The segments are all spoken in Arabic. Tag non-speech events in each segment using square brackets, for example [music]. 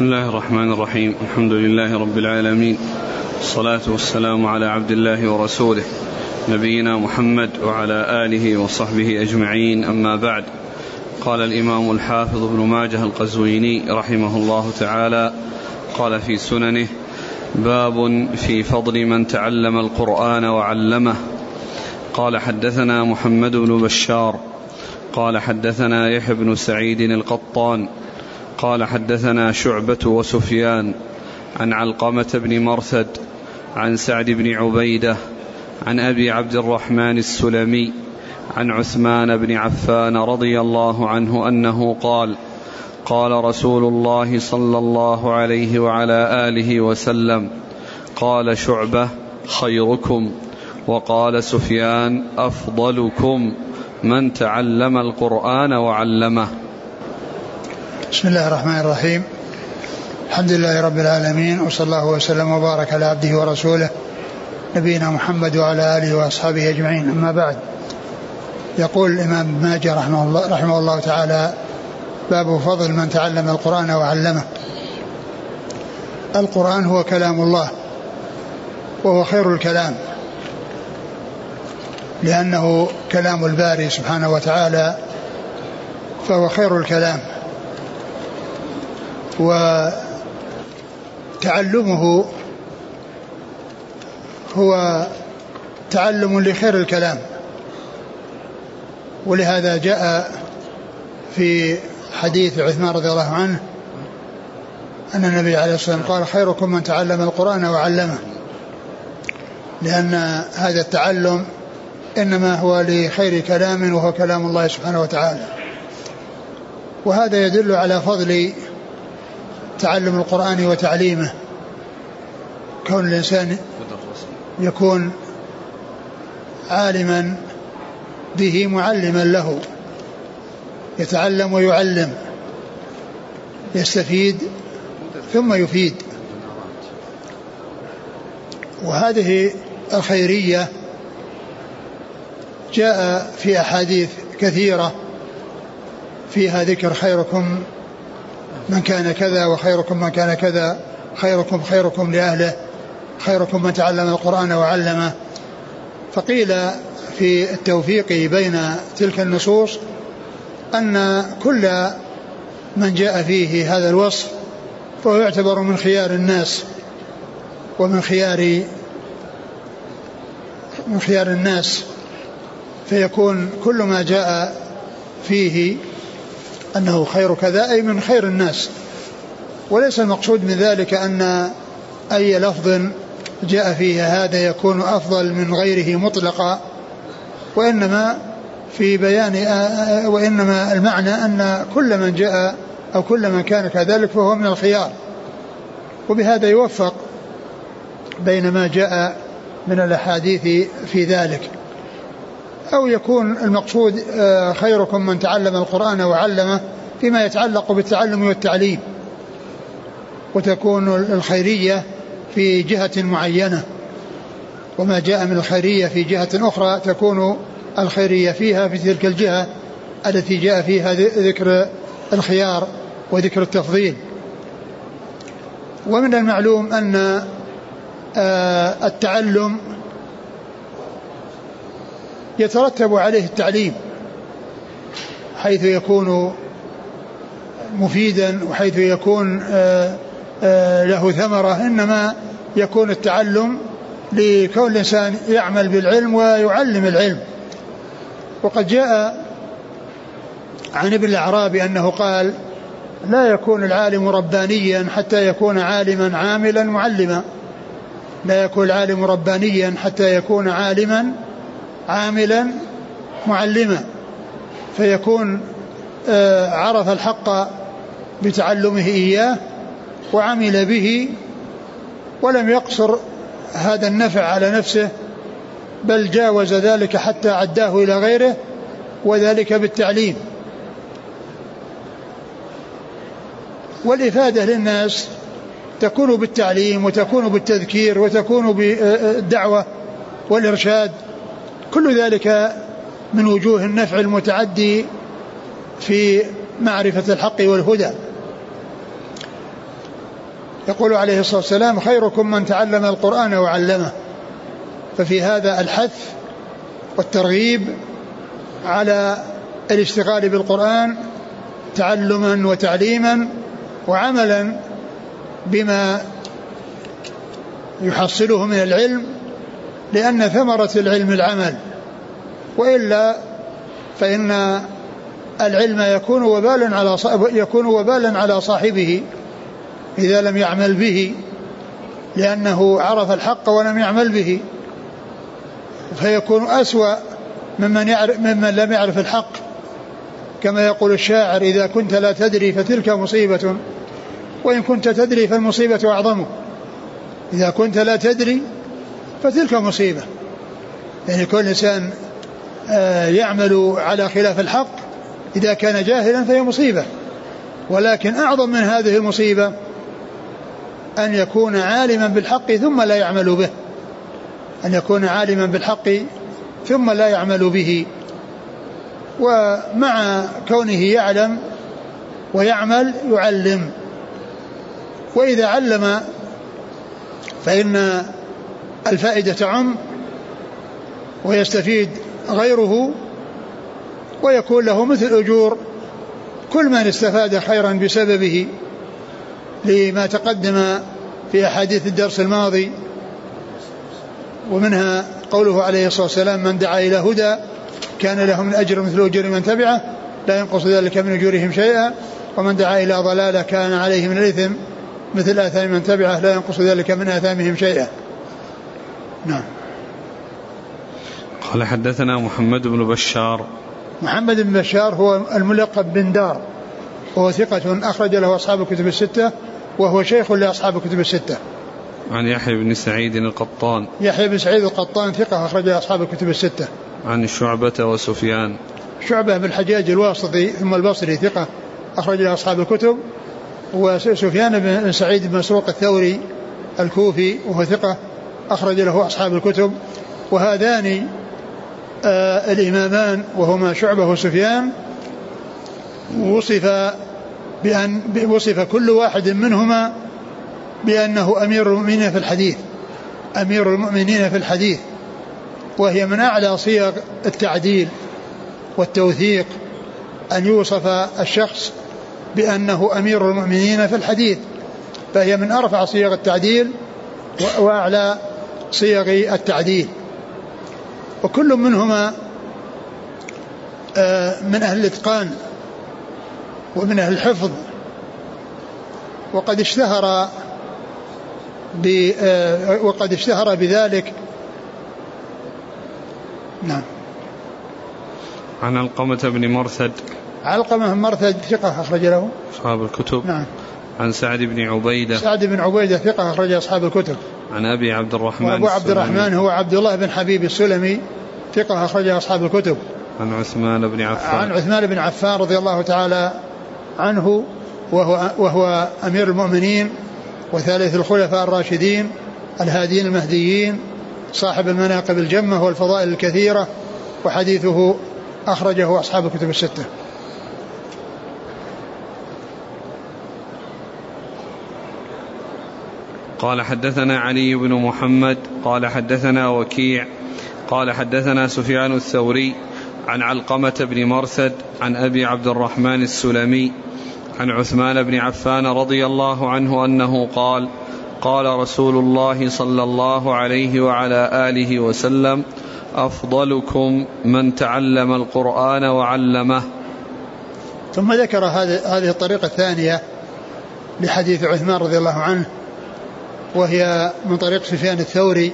بسم الله الرحمن الرحيم. الحمد لله رب العالمين. الصلاة والسلام على عبد الله ورسوله نبينا محمد وعلى آله وصحبه أجمعين. أما بعد قال الإمام الحافظ ابن ماجه القزويني رحمه الله تعالى قال في سننه باب في فضل من تعلم القرآن وعلمه. قال حدثنا محمد بن بشار. قال حدثنا يحيى بن سعيد القطان. قال حدثنا شعبة وسفيان عن علقمة بن مرثد عن سعد بن عبيدة عن أبي عبد الرحمن السلمي عن عثمان بن عفان رضي الله عنه أنه قال قال رسول الله صلى الله عليه وعلى آله وسلم قال شعبة خيركم وقال سفيان أفضلكم من تعلم القرآن وعلمه. بسم الله الرحمن الرحيم. الحمد لله رب العالمين وصلى الله وسلم وبارك على عبده ورسوله نبينا محمد وعلى آله وأصحابه أجمعين. أما بعد يقول الإمام ابن ماجه رحمه الله رحمه الله تعالى باب فضل من تعلم القرآن وعلمه. القرآن هو كلام الله وهو خير الكلام لأنه كلام الباري سبحانه وتعالى فهو خير الكلام. وتعلمه هو تعلم لخير الكلام. ولهذا جاء في حديث عثمان رضي الله عنه أن النبي عليه الصلاة والسلام قال خيركم من تعلم القرآن وعلمه لأن هذا التعلم إنما هو لخير كلام وهو كلام الله سبحانه وتعالى. وهذا يدل على فضل تعلم القرآن وتعليمه. كون الإنسان يكون عالما به معلما له. يتعلم ويعلم. يستفيد ثم يفيد. وهذه الخيرية جاء في أحاديث كثيرة فيها ذكر خيركم من كان كذا وخيركم من كان كذا خيركم خيركم لأهله خيركم من تعلم القرآن وعلمه. فقيل في التوفيق بين تلك النصوص أن كل من جاء فيه هذا الوصف فهو يعتبر من خيار الناس ومن خيار من خيار الناس. فيكون كل ما جاء فيه أنه خير كذا أي من خير الناس. وليس المقصود من ذلك أن أي لفظ جاء فيه هذا يكون أفضل من غيره مطلقا وإنما في بيان وإنما المعنى أن كل من جاء أو كل من كان كذلك فهو من الخيار. وبهذا يوفق بين ما جاء من الأحاديث في ذلك. أو يكون المقصود آه، خيركم من تعلم القرآن وعلمه فيما يتعلق بالتعلم والتعليم وتكون الخيرية في جهة معينة وما جاء من الخيرية في جهة أخرى تكون الخيرية فيها في تلك الجهة التي جاء فيها ذكر الخيار وذكر التفضيل. ومن المعلوم أن آه، التعلم يترتب عليه التعليم حيث يكون مفيدا وحيث يكون آه، آه، له ثمرة إنما يكون التعلم لكون الإنسان يعمل بالعلم ويعلم العلم. وقد جاء عن ابن الأعرابي أنه قال لا يكون العالم ربانيا حتى يكون عالما عاملا معلما. لا يكون العالم ربانيا حتى يكون عالما عاملا معلما فيكون آه، عرف الحق بتعلمه إياه وعمل به ولم يقصر هذا النفع على نفسه بل جاوز ذلك حتى عداه إلى غيره وذلك بالتعليم. والإفادة للناس تكون بالتعليم وتكون بالتذكير وتكون بالدعوة والإرشاد. كل ذلك من وجوه النفع المتعدي في معرفة الحق والهدى. يقول عليه الصلاة والسلام خيركم من تعلم القرآن وعلمه. ففي هذا الحث والترغيب على الاشتغال بالقرآن تعلما وتعليما وعملا بما يحصله من العلم لأن ثمرة العلم العمل. وإلا فإن العلم يكون وبالا على يكون وبالا على صاحبه إذا لم يعمل به لأنه عرف الحق ولم يعمل به. فيكون أسوأ ممن, يعرف ممن لم يعرف الحق. كما يقول الشاعر إذا كنت لا تدري فتلك مصيبة وإن كنت تدري فالمصيبة أعظم إذا كنت لا تدري فتلك مصيبة. يعني كل إنسان آه، يعمل على خلاف الحق إذا كان جاهلا فهي مصيبة. ولكن أعظم من هذه المصيبة أن يكون عالما بالحق ثم لا يعمل به. أن يكون عالما بالحق ثم لا يعمل به. ومع كونه يعلم ويعمل يعلم. وإذا علم فإن الفائدة تعم ويستفيد غيره ويكون له مثل أجور كل من استفاد خيرا بسببه لما تقدم في أحاديث الدرس الماضي ومنها قوله عليه الصلاة والسلام من دعا إلى هدى كان له من أجر مثل أجر من تبعه لا ينقص ذلك من أجورهم شيئا ومن دعا إلى ضلالة كان عليه من الإثم مثل آثام من تبعه لا ينقص ذلك من آثامهم شيئا. نعم. قال حدثنا محمد بن بشار. محمد بن بشار هو الملقب بن دار. وهو ثقة أخرج له أصحاب الكتب الستة وهو شيخ لأصحاب الكتب الستة. عن يحيى بن سعيد القطان. يحيى بن سعيد القطان ثقة أخرج أصحاب الكتب الستة. عن شعبة وسفيان. شعبة بن الحجاج الواسطي ثم البصري ثقة أخرج له أصحاب الكتب. وسفيان بن سعيد بن مسروق الثوري الكوفي وهو ثقة أخرج له أصحاب الكتب وهذان آه الإمامان وهما شعبة وسفيان وصف بأن وصف كل واحد منهما بأنه أمير المؤمنين في الحديث أمير المؤمنين في الحديث وهي من أعلى صيغ التعديل والتوثيق أن يوصف الشخص بأنه أمير المؤمنين في الحديث فهي من أرفع صيغ التعديل وأعلى صيغ التعديل. وكل منهما آه، من أهل الإتقان ومن أهل الحفظ. وقد اشتهر آه، وقد اشتهر بذلك. نعم. عن علقمة بن مرثد. علقمة بن مرثد ثقة أخرج له. أصحاب الكتب. نعم. عن سعد بن عبيدة. سعد بن عبيدة ثقة أخرج أصحاب الكتب. عن أبي عبد الرحمن وأبو عبد الرحمن هو عبد الله بن حبيب السلمي ثقة أخرج أصحاب الكتب. عن عثمان بن عفان. عن عثمان بن عفان رضي الله تعالى عنه وهو, وهو أمير المؤمنين وثالث الخلفاء الراشدين الهادين المهديين صاحب المناقب الجمة والفضائل الكثيرة وحديثه أخرجه أصحاب الكتب الستة. قال حدثنا علي بن محمد قال حدثنا وكيع قال حدثنا سفيان الثوري عن علقمة بن مرثد عن أبي عبد الرحمن السلمي عن عثمان بن عفان رضي الله عنه أنه قال قال رسول الله صلى الله عليه وعلى آله وسلم أفضلكم من تعلم القرآن وعلمه. ثم ذكر هذه الطريقة الثانية لحديث عثمان رضي الله عنه وهي من طريق سفيان الثوري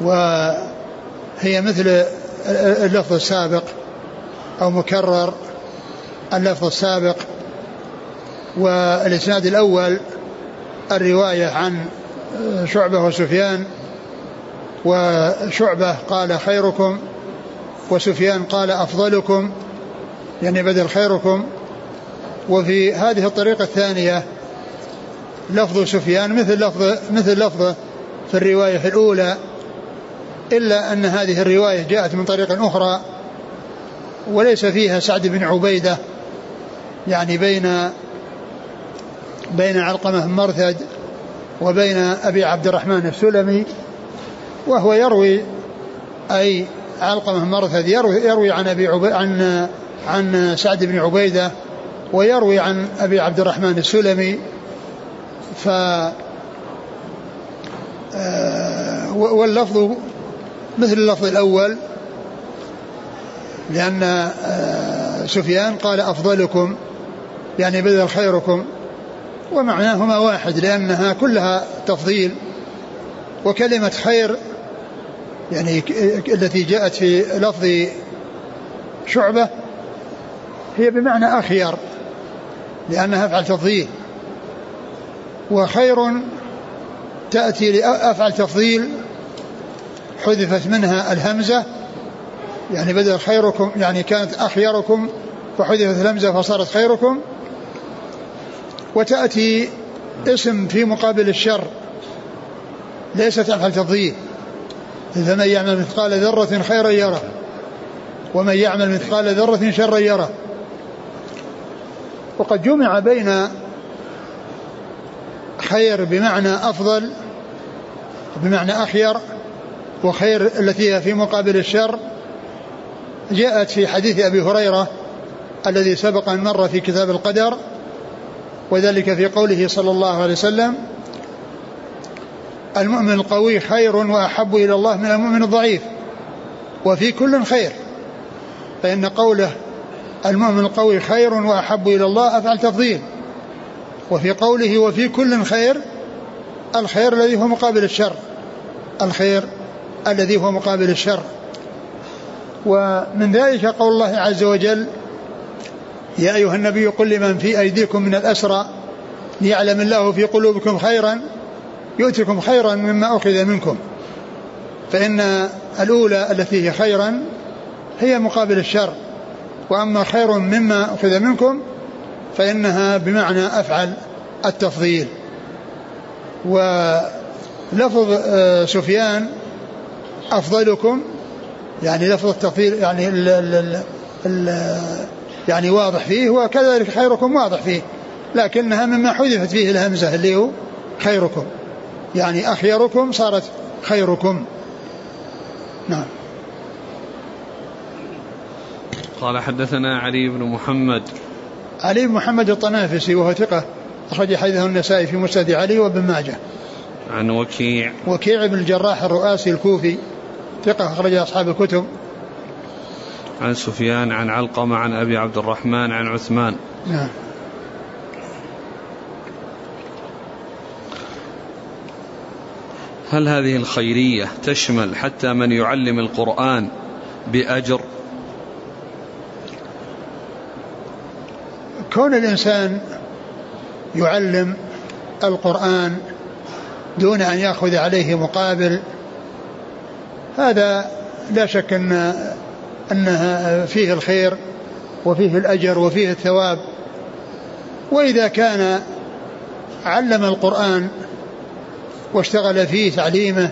وهي مثل اللفظ السابق أو مكرر اللفظ السابق. والإسناد الأول الرواية عن شعبة وسفيان وشعبة قال خيركم وسفيان قال أفضلكم يعني بدل خيركم. وفي هذه الطريقة الثانية لفظ سفيان مثل لفظ مثل لفظه في الرواية الأولى إلا أن هذه الرواية جاءت من طريق أخرى وليس فيها سعد بن عبيدة يعني بين بين علقمة مرثد وبين أبي عبد الرحمن السلمي وهو يروي أي علقمة مرثد يروي, يروي عن أبي عبي عن عن سعد بن عبيدة ويروي عن أبي عبد الرحمن السلمي ف آه، واللفظ مثل اللفظ الأول لأن آه، سفيان قال أفضلكم يعني بدل خيركم ومعناهما واحد لأنها كلها تفضيل وكلمة خير يعني التي جاءت في لفظ شعبة هي بمعنى أخير لأنها أفعل تفضيل. وخير تأتي لأفعل تفضيل حذفت منها الهمزة يعني بدل خيركم يعني كانت أخيركم فحذفت الهمزة فصارت خيركم. وتأتي اسم في مقابل الشر ليست أفعل تفضيل. فمن يعمل مثقال ذرة خيرا يره ومن يعمل مثقال ذرة شرا يره. وقد جمع بين خير بمعنى أفضل بمعنى أخير وخير التي هي في مقابل الشر. جاءت في حديث أبي هريرة الذي سبق أن مر في كتاب القدر وذلك في قوله صلى الله عليه وسلم المؤمن القوي خير وأحب إلى الله من المؤمن الضعيف وفي كل خير. فإن قوله المؤمن القوي خير وأحب إلى الله أفعل تفضيل. وفي قوله وفي كل خير الخير الذي هو مقابل الشر. الخير الذي هو مقابل الشر. ومن ذلك قول الله عز وجل يا أيها النبي قل لمن في أيديكم من الأسرى ليعلم الله في قلوبكم خيرا يؤتكم خيرا مما أخذ منكم. فإن الأولى التي هي خيرا هي مقابل الشر. وأما خير مما أخذ منكم فإنها بمعنى أفعل التفضيل. ولفظ آه، سفيان أفضلكم يعني لفظ التفضيل يعني ال ال ال يعني واضح فيه وكذلك خيركم واضح فيه لكنها مما حذفت فيه الهمزة اللي هو خيركم يعني أخيركم صارت خيركم. نعم. قال حدثنا علي بن محمد. علي بن محمد الطنافسي وهو ثقة أخرج حديثه النسائي في مسند علي وابن ماجه. عن وكيع. وكيع بن الجراح الرؤاسي الكوفي ثقة أخرج أصحاب الكتب. عن سفيان عن علقمة عن أبي عبد الرحمن عن عثمان. نعم. هل هذه الخيرية تشمل حتى من يعلم القرآن بأجر؟ كون الإنسان يعلم القرآن دون أن يأخذ عليه مقابل هذا لا شك أن أنها فيه الخير وفيه الأجر وفيه الثواب. وإذا كان علم القرآن واشتغل فيه تعليمه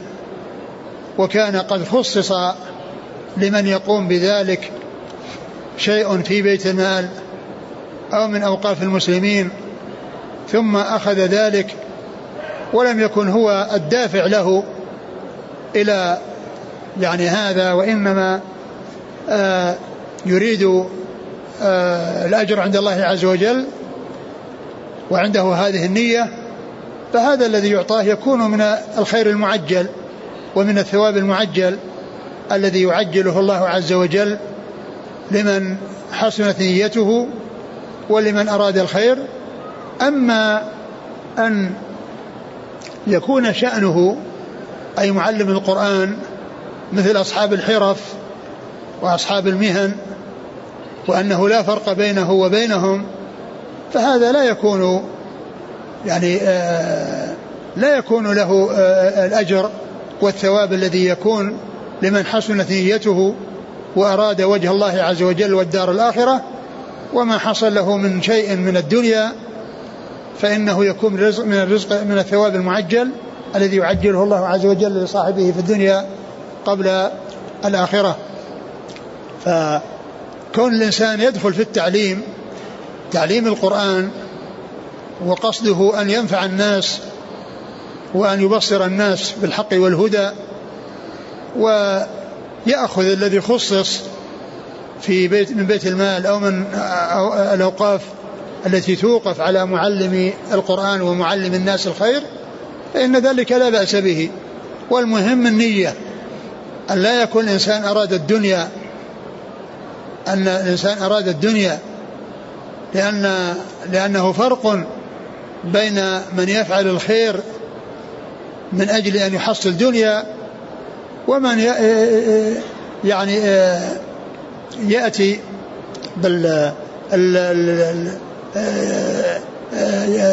وكان قد خصص لمن يقوم بذلك شيء في بيت المال أو من أوقاف المسلمين ثم أخذ ذلك ولم يكن هو الدافع له إلى يعني هذا وإنما آه يريد آه الأجر عند الله عز وجل وعنده هذه النية فهذا الذي يعطاه يكون من الخير المعجل ومن الثواب المعجل الذي يعجله الله عز وجل لمن حسنت نيته ولمن أراد الخير أما أن يكون شأنه أي معلم القرآن مثل أصحاب الحرف وأصحاب المهن وأنه لا فرق بينه وبينهم فهذا لا يكون يعني آه لا يكون له آه الأجر والثواب الذي يكون لمن حسنت نيته وأراد وجه الله عز وجل والدار الآخرة. وما حصل له من شيء من الدنيا فإنه يكون من الرزق من الثواب المعجل الذي يعجله الله عز وجل لصاحبه في الدنيا قبل الآخرة. فكون الإنسان يدخل في التعليم تعليم القرآن وقصده أن ينفع الناس وأن يبصر الناس بالحق والهدى ويأخذ الذي خصص في بيت من بيت المال أو من أو الأوقاف التي توقف على معلم القرآن ومعلم الناس الخير فإن ذلك لا بأس به. والمهم النية. أن لا يكون الإنسان أراد الدنيا أن الإنسان أراد الدنيا لأن لأنه فرق بين من يفعل الخير من أجل أن يحصل دنيا ومن يعني يأتي بال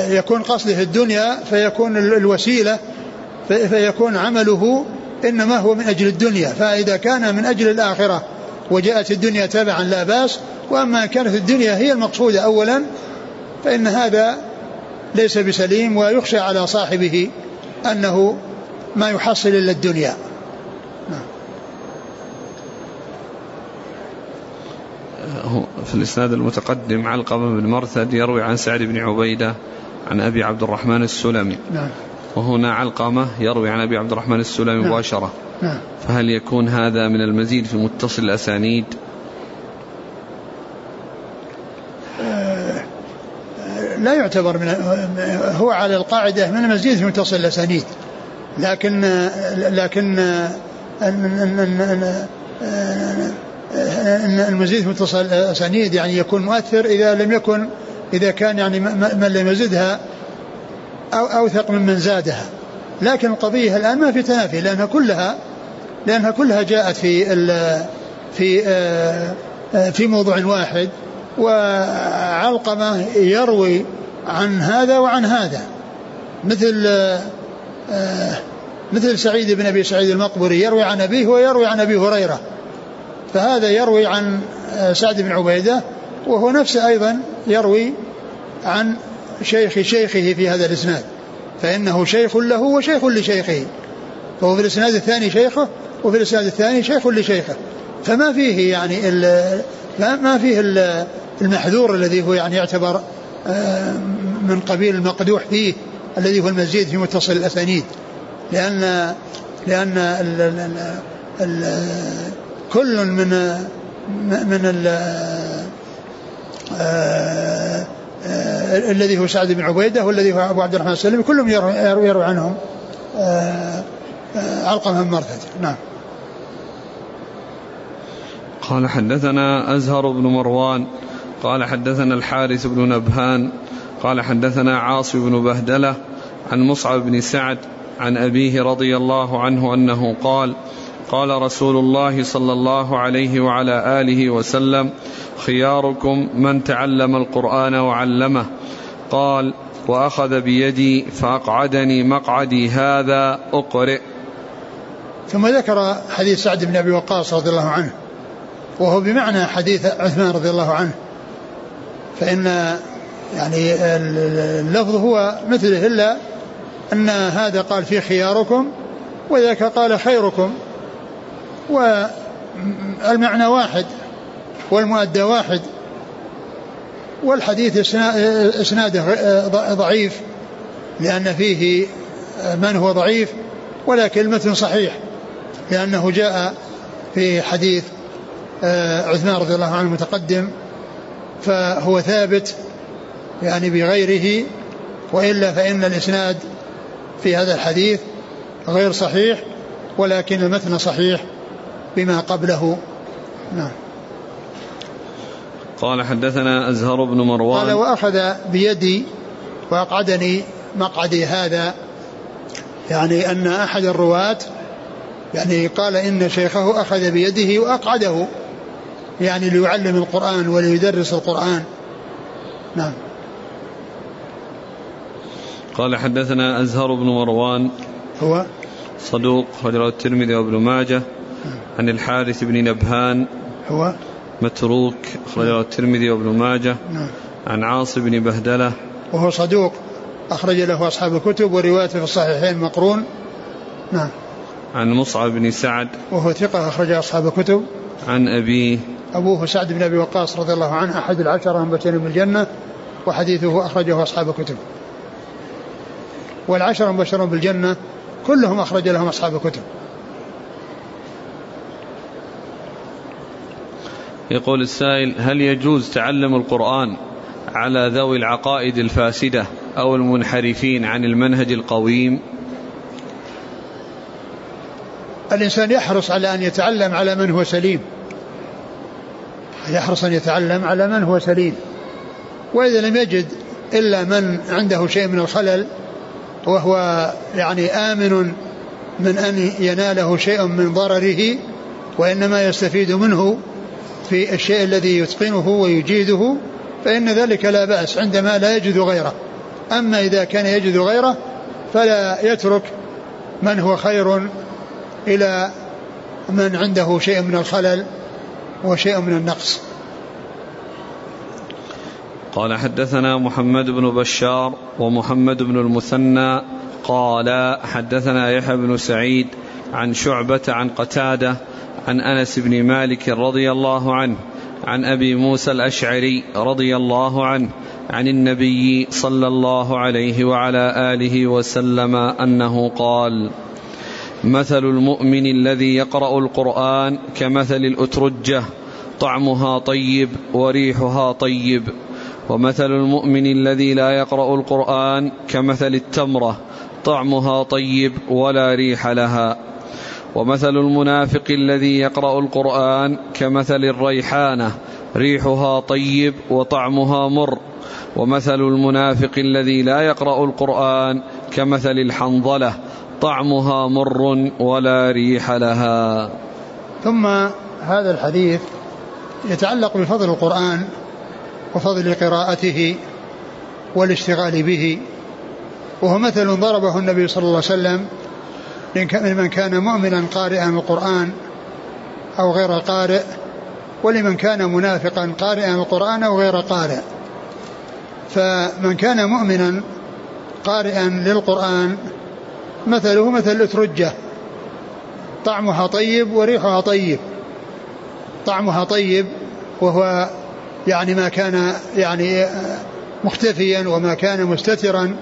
يكون قصده الدنيا فيكون الوسيلة فيكون عمله إنما هو من أجل الدنيا. فإذا كان من أجل الآخرة وجاءت الدنيا تبعا لا بأس وأما كانت الدنيا هي المقصودة أولا فإن هذا ليس بسليم ويخشى على صاحبه أنه ما يحصل إلا الدنيا. في الإسناد المتقدم علقمة بن مرثد يروي عن سعد بن عبيدة عن أبي عبد الرحمن السلمي. نعم. وهنا علقمة يروي عن أبي عبد الرحمن السلمي نعم. مباشرة. نعم. فهل يكون هذا من المزيد في متصل الأسانيد؟ آه، لا يعتبر من هو على القاعدة من المزيد في متصل الأسانيد. لكن لكن أن المزيد متصل الاسانيد يعني يكون مؤثر إذا لم يكن إذا كان يعني من لم يزدها أو أوثق ممن زادها. لكن القضية الآن ما في تنافي لأنها كلها لأنها كلها جاءت في في آه، آه، في موضوع واحد وعلقمة يروي عن هذا وعن هذا. مثل آه، مثل سعيد بن أبي سعيد المقبري يروي عن أبيه ويروي عن أبي هريرة. فهذا يروي عن سعد بن عبيدة وهو نفسه أيضا يروي عن شيخ شيخه في هذا الإسناد فإنه شيخ له وشيخ لشيخه فهو في الإسناد الثاني شيخه وفي الإسناد الثاني شيخ لشيخه فما فيه يعني ما فيه المحذور الذي هو يعني يعتبر آه، من قبيل المقدوح فيه الذي هو المزيد في متصل الأسانيد لأن لأن ال ال ال كل من من ال آه، آه، الذي هو سعد بن عبيدة والذي هو أبو عبد الرحمن السلمي كلهم يروي, عنهم. آه، علقمة بن مرثد. نعم. قال حدثنا أزهر بن مروان قال حدثنا الحارث بن نبهان قال حدثنا عاصم بن بهدلة عن مصعب بن سعد عن أبيه رضي الله عنه أنه قال قال رسول الله صلى الله عليه وعلى آله وسلم خياركم من تعلم القرآن وعلمه. قال وأخذ بيدي فأقعدني مقعدي هذا أقرئ. ثم ذكر حديث سعد بن أبي وقاص رضي الله عنه وهو بمعنى حديث عثمان رضي الله عنه فإن يعني اللفظ هو مثله إلا أن هذا قال في خياركم وذاك قال خيركم. والمعنى واحد والمؤدى واحد والحديث إسناده ضعيف لأن فيه من هو ضعيف ولكن المتن صحيح لأنه جاء في حديث آه، عثمان رضي الله عنه المتقدم فهو ثابت يعني بغيره وإلا فإن الإسناد في هذا الحديث غير صحيح ولكن المتن صحيح بما قبله. نعم. قال حدثنا أزهر بن مروان. قال وأخذ بيدي وأقعدني مقعدي هذا. يعني أن أحد الرواة يعني قال إن شيخه أخذ بيده وأقعده. يعني ليعلم القرآن وليدرس القرآن. نعم. قال حدثنا أزهر بن مروان. هو؟ صدوق رجل الترمذي وابن ماجه. عن الحارث بن نبهان هو؟ متروك أخرجه الترمذي وابن ماجه. نعم. عن عاص بن بهدلة. وهو صدوق أخرج له أصحاب الكتب وروايته في الصحيحين مقرون. نعم. عن مصعب بن سعد. وهو ثقة أخرج أصحاب الكتب. عن أبيه أبوه سعد بن أبي وقاص رضي الله عنه أحد العشرة المبشرين بالجنة وحديثه أخرجه أصحاب الكتب. والعشر المبشرون بالجنة كلهم أخرج لهم أصحاب الكتب. يقول السائل هل يجوز تعلم القرآن على ذوي العقائد الفاسدة أو المنحرفين عن المنهج القويم؟ الإنسان يحرص على أن يتعلم على من هو سليم. يحرص أن يتعلم على من هو سليم. وإذا لم يجد إلا من عنده شيء من الخلل وهو يعني آمن من أن يناله شيء من ضرره وإنما يستفيد منه في الشيء الذي يتقنه ويجيده فإن ذلك لا بأس عندما لا يجد غيره. أما إذا كان يجد غيره فلا يترك من هو خير إلى من عنده شيء من الخلل وشيء من النقص. قال حدثنا محمد بن بشار ومحمد بن المثنى. قال حدثنا يحيى بن سعيد عن شعبة عن قتادة عن أنس بن مالك رضي الله عنه عن أبي موسى الأشعري رضي الله عنه عن النبي صلى الله عليه وعلى آله وسلم أنه قال مثل المؤمن الذي يقرأ القرآن كمثل الأترجة طعمها طيب وريحها طيب. ومثل المؤمن الذي لا يقرأ القرآن كمثل التمرة طعمها طيب ولا ريح لها. ومثل المنافق الذي يقرأ القرآن كمثل الريحانة ريحها طيب وطعمها مر. ومثل المنافق الذي لا يقرأ القرآن كمثل الحنظلة طعمها مر ولا ريح لها. ثم هذا الحديث يتعلق بفضل القرآن وفضل قراءته والاشتغال به وهو مثل ضربه النبي صلى الله عليه وسلم لمن كان مؤمنا قارئا القرآن أو غير قارئ ولمن كان منافقا قارئا القرآن أو غير قارئ. فمن كان مؤمنا قارئا للقرآن مثله مثل الأترجة طعمها طيب وريحها طيب. طعمها طيب وهو يعني ما كان يعني مختفيا وما كان مستترا.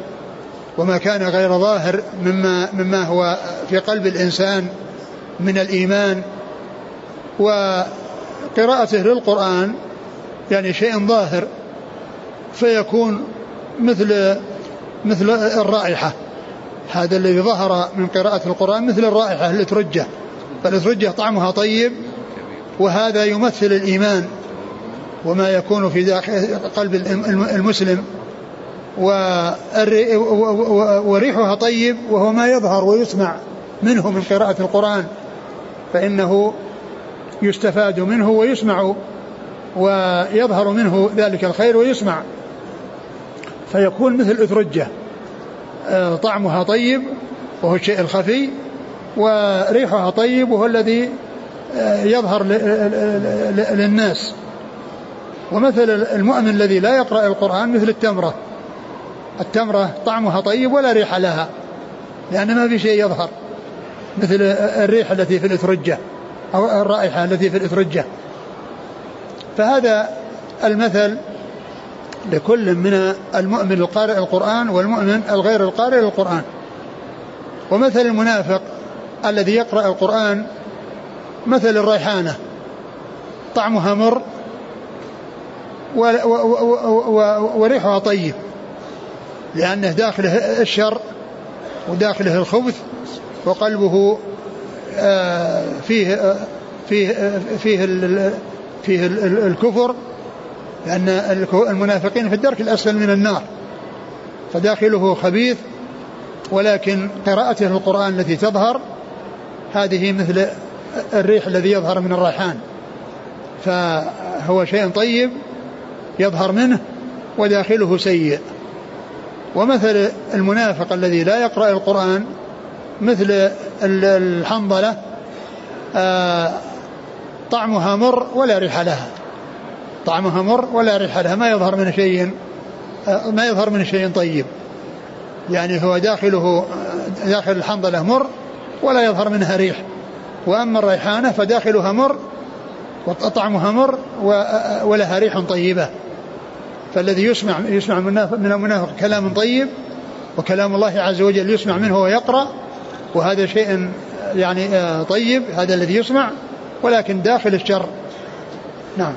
وما كان غير ظاهر مما مما هو في قلب الإنسان من الإيمان وقراءته للقرآن يعني شيء ظاهر فيكون مثل مثل الرائحة. هذا الذي ظهر من قراءة القرآن مثل الرائحة الأترجة فالأترجة طعمها طيب وهذا يمثل الإيمان وما يكون في داخل قلب المسلم. وريحها طيب وهو ما يظهر ويسمع منه من قراءة القرآن فإنه يستفاد منه ويسمع ويظهر منه ذلك الخير ويسمع. فيكون مثل أترجة آه، طعمها طيب وهو الشيء الخفي وريحها طيب وهو الذي آه، يظهر للناس. ومثل المؤمن الذي لا يقرأ القرآن مثل التمرة التمرة طعمها طيب ولا ريح لها لأن ما في شيء يظهر مثل الريح التي في الإترجة أو الرائحة التي في الإترجة. فهذا المثل لكل من المؤمن القارئ القرآن والمؤمن الغير القارئ للقرآن ومثل المنافق الذي يقرأ القرآن مثل الريحانة طعمها مر وريحها طيب. لأنه داخله الشر وداخله الخبث وقلبه آه، فيه آه، فيه آه، فيه فيه الكفر لأن المنافقين في الدرك الأسفل من النار. فداخله خبيث ولكن قراءته القرآن التي تظهر هذه مثل الريح الذي يظهر من الريحان. فهو شيء طيب يظهر منه وداخله سيء. ومثل المنافق الذي لا يقرأ القرآن مثل الحنظلة آه، طعمها مر ولا ريح لها. طعمها مر ولا ريح لها ما يظهر من شيء ما يظهر من شيء طيب. يعني هو داخله داخل الحنظلة مر ولا يظهر منها ريح. وأما الريحانة فداخلها مر وطعمها مر ولها ريح طيبة. فالذي يسمع يسمع من المنافق كلام طيب وكلام الله عز وجل يسمع منه ويقرأ وهذا شيء يعني آه، طيب هذا الذي يسمع ولكن داخل الشر. نعم.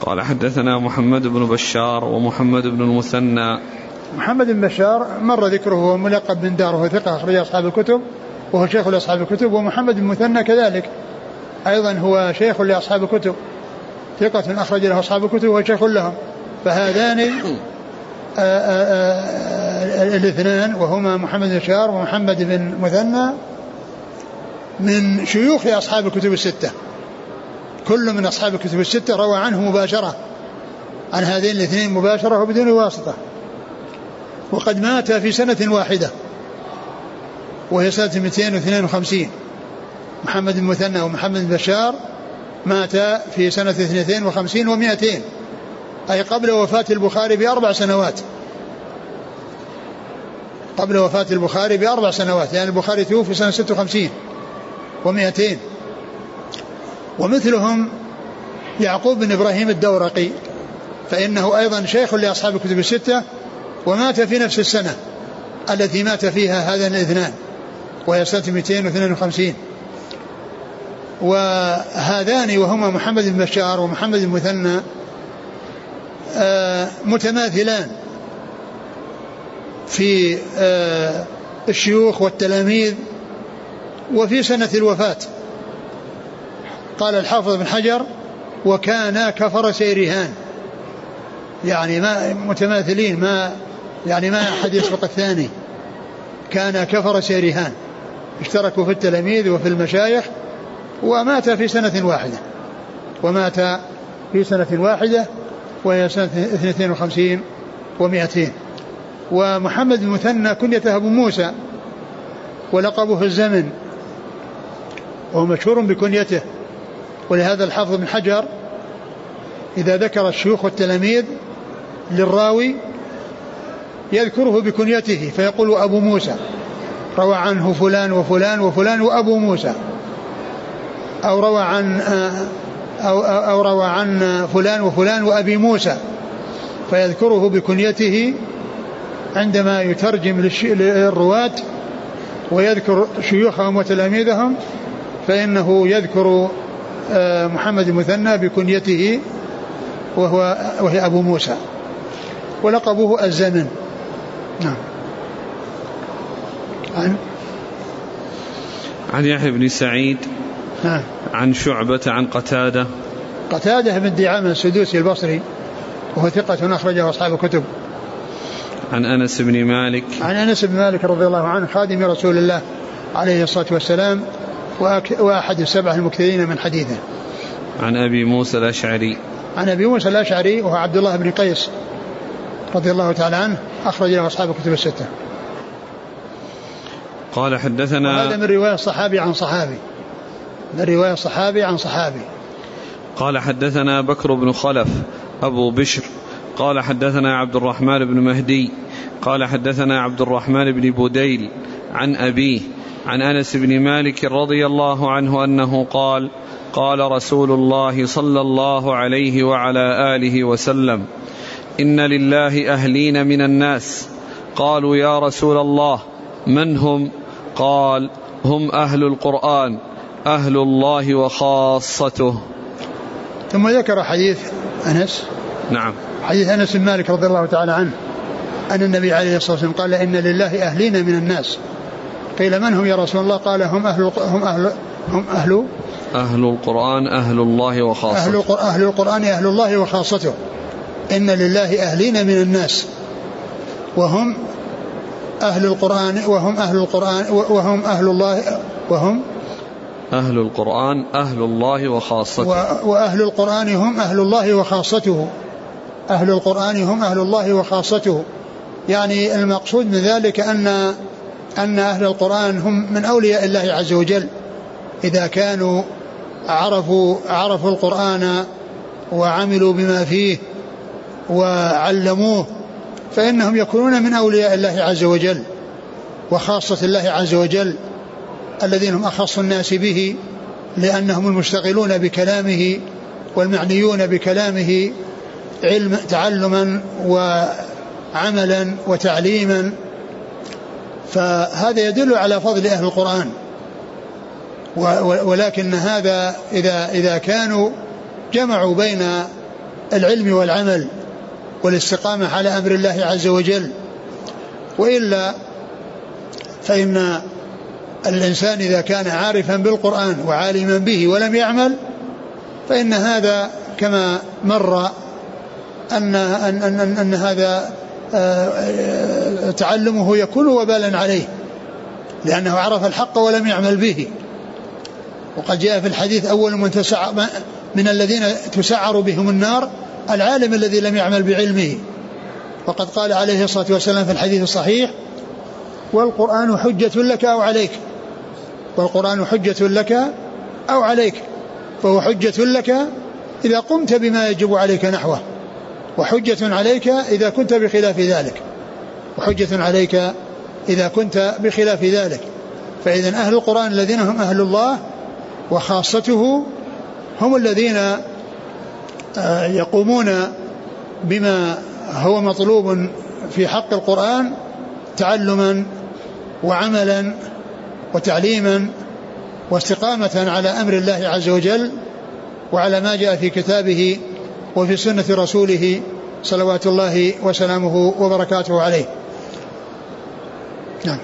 قال حدثنا محمد بن بشار ومحمد بن المثنى. محمد بن بشار مر ذكره هو ملقب بن دار وهو ثقة أخرج أصحاب الكتب وهو شيخ لأصحاب الكتب ومحمد بن المثنى كذلك. أيضا هو شيخ لأصحاب الكتب. ثقة أخرج له أصحاب الكتب وهو شيخ لهم. فهذان آه، آه، آه، الاثنان وهما محمد بن بشار ومحمد بن مثنى من شيوخ أصحاب الكتب الستة. كل من أصحاب الكتب الستة روى عنه مباشرة عن هذين الاثنين مباشرة وبدون واسطة. وقد مات في سنة واحدة وهي سنة 252 محمد بن مثنى ومحمد بن بشار مات في سنة 52 و200 أي قبل وفاة البخاري بأربع سنوات. قبل وفاة البخاري بأربع سنوات يعني البخاري توفي سنة 56 و200 ومثلهم يعقوب بن إبراهيم الدورقي فإنه أيضا شيخ لأصحاب الكتب الستة ومات في نفس السنة التي مات فيها هذان الاثنان وهي سنة 252 وهذان وهما محمد بن بشار ومحمد بن مثنى آه، متماثلان في آه، الشيوخ والتلاميذ وفي سنة الوفاة. قال الحافظ بن حجر وكان كفر سيرهان. يعني ما متماثلين ما يعني ما أحد يسبق الثاني. كان كفر سيرهان. اشتركوا في التلاميذ وفي المشايخ ومات في سنة واحدة. ومات في سنة واحدة وهي سنة 52 و200 ومحمد المثنى كنيته أبو موسى ولقبه الزمن. وهو مشهور بكنيته ولهذا الحافظ بن حجر إذا ذكر الشيوخ والتلاميذ للراوي يذكره بكنيته فيقول أبو موسى روى عنه فلان وفلان وفلان وأبو موسى. أو روى عن أو, أو روى عن فلان وفلان وأبي موسى فيذكره بكنيته عندما يترجم للرواة ويذكر شيوخهم وتلاميذهم فإنه يذكر آه، محمد المثنى بكنيته وهو وهي أبو موسى ولقبه الزمن. نعم. عن؟ عن يحيى بن سعيد نعم. عن شعبة عن قتادة. قتادة بن دعامة السدوسي البصري وهو ثقة أخرجه أصحاب الكتب. عن أنس بن مالك. عن أنس بن مالك رضي الله عنه خادم رسول الله عليه الصلاة والسلام وأحد السبعة المكثرين من حديثه. عن أبي موسى الأشعري. عن أبي موسى الأشعري وهو عبد الله بن قيس رضي الله تعالى عنه أخرج له أصحاب الكتب الستة. قال حدثنا هذا من رواية الصحابي عن صحابي. من رواية الصحابي عن صحابي. قال حدثنا بكر بن خلف أبو بشر. قال حدثنا عبد الرحمن بن مهدي. قال حدثنا عبد الرحمن بن بوديل عن أبيه عن أنس بن مالك رضي الله عنه أنه قال قال رسول الله صلى الله عليه وعلى آله وسلم إن لله أهلين من الناس. قالوا يا رسول الله من هم؟ قال هم أهل القرآن. أهل الله وخاصته. ثم ذكر حديث أنس. نعم. حديث أنس بن مالك رضي الله تعالى عنه أن النبي عليه الصلاة والسلام قال إن لله أهلين من الناس. قيل من هم يا رسول الله؟ قال هم أهل هم أهل هم أهل أهل القرآن أهل الله وخاصته. أهل, أهل القرآن أهل الله وخاصته. إن لله أهلين من الناس. وهم أهل القرآن وهم أهل القرآن وهم أهل الله وهم أهل القرآن أهل الله وخاصته. وأهل القرآن هم أهل الله وخاصته. أهل القرآن هم أهل الله وخاصته. يعني المقصود من ذلك أن أن أهل القرآن هم من أولياء الله عز وجل. إذا كانوا عرفوا عرفوا القرآن وعملوا بما فيه وعلموه فإنهم يكونون من أولياء الله عز وجل وخاصة الله عز وجل. الذين هم أخص الناس به لأنهم المشتغلون بكلامه والمعنيون بكلامه علم تعلما وعملا وتعليما فهذا يدل على فضل أهل القرآن. ولكن هذا إذا إذا كانوا جمعوا بين العلم والعمل والاستقامة على أمر الله عز وجل وإلا فإن الإنسان إذا كان عارفا بالقرآن وعالما به ولم يعمل فإن هذا كما مر أن أن أن, أن هذا آه، آه، تعلمه يكون وبالا عليه لأنه عرف الحق ولم يعمل به. وقد جاء في الحديث أول من تسع من الذين تسعر بهم النار العالم الذي لم يعمل بعلمه. وقد قال عليه الصلاة والسلام في الحديث الصحيح والقرآن حجة لك أو عليك. والقرآن حجة لك أو عليك فهو حجة لك إذا قمت بما يجب عليك نحوه وحجة عليك إذا كنت بخلاف ذلك وحجة عليك إذا كنت بخلاف ذلك. فإذا أهل القرآن الذين هم أهل الله وخاصته هم الذين آه، يقومون بما هو مطلوب في حق القرآن تعلما وعملا وتعليما واستقامة على أمر الله عز وجل وعلى ما جاء في كتابه وفي سنة رسوله صلوات الله وسلامه وبركاته عليه. نعم.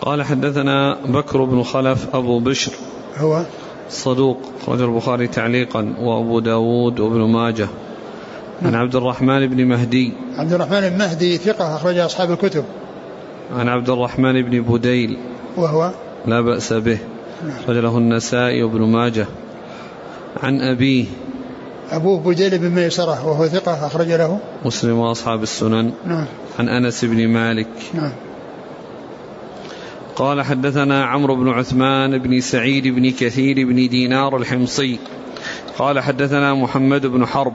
قال حدثنا بكر بن خلف أبو بشر. هو؟ صدوق رجل البخاري تعليقا وأبو داود وابن ماجه. عن عبد الرحمن بن مهدي. عبد الرحمن بن مهدي ثقة أخرج أصحاب الكتب. عن عبد الرحمن بن بديل. وهو لا بأس به. رجله النسائي وابن ماجه. عن أبيه. أبوه بديل بن ميسرة وهو ثقة أخرج له. مسلم وأصحاب السنن. نعم. عن أنس بن مالك. نعم. قال حدثنا عمرو بن عثمان بن سعيد بن كثير بن دينار الحمصي. قال حدثنا محمد بن حرب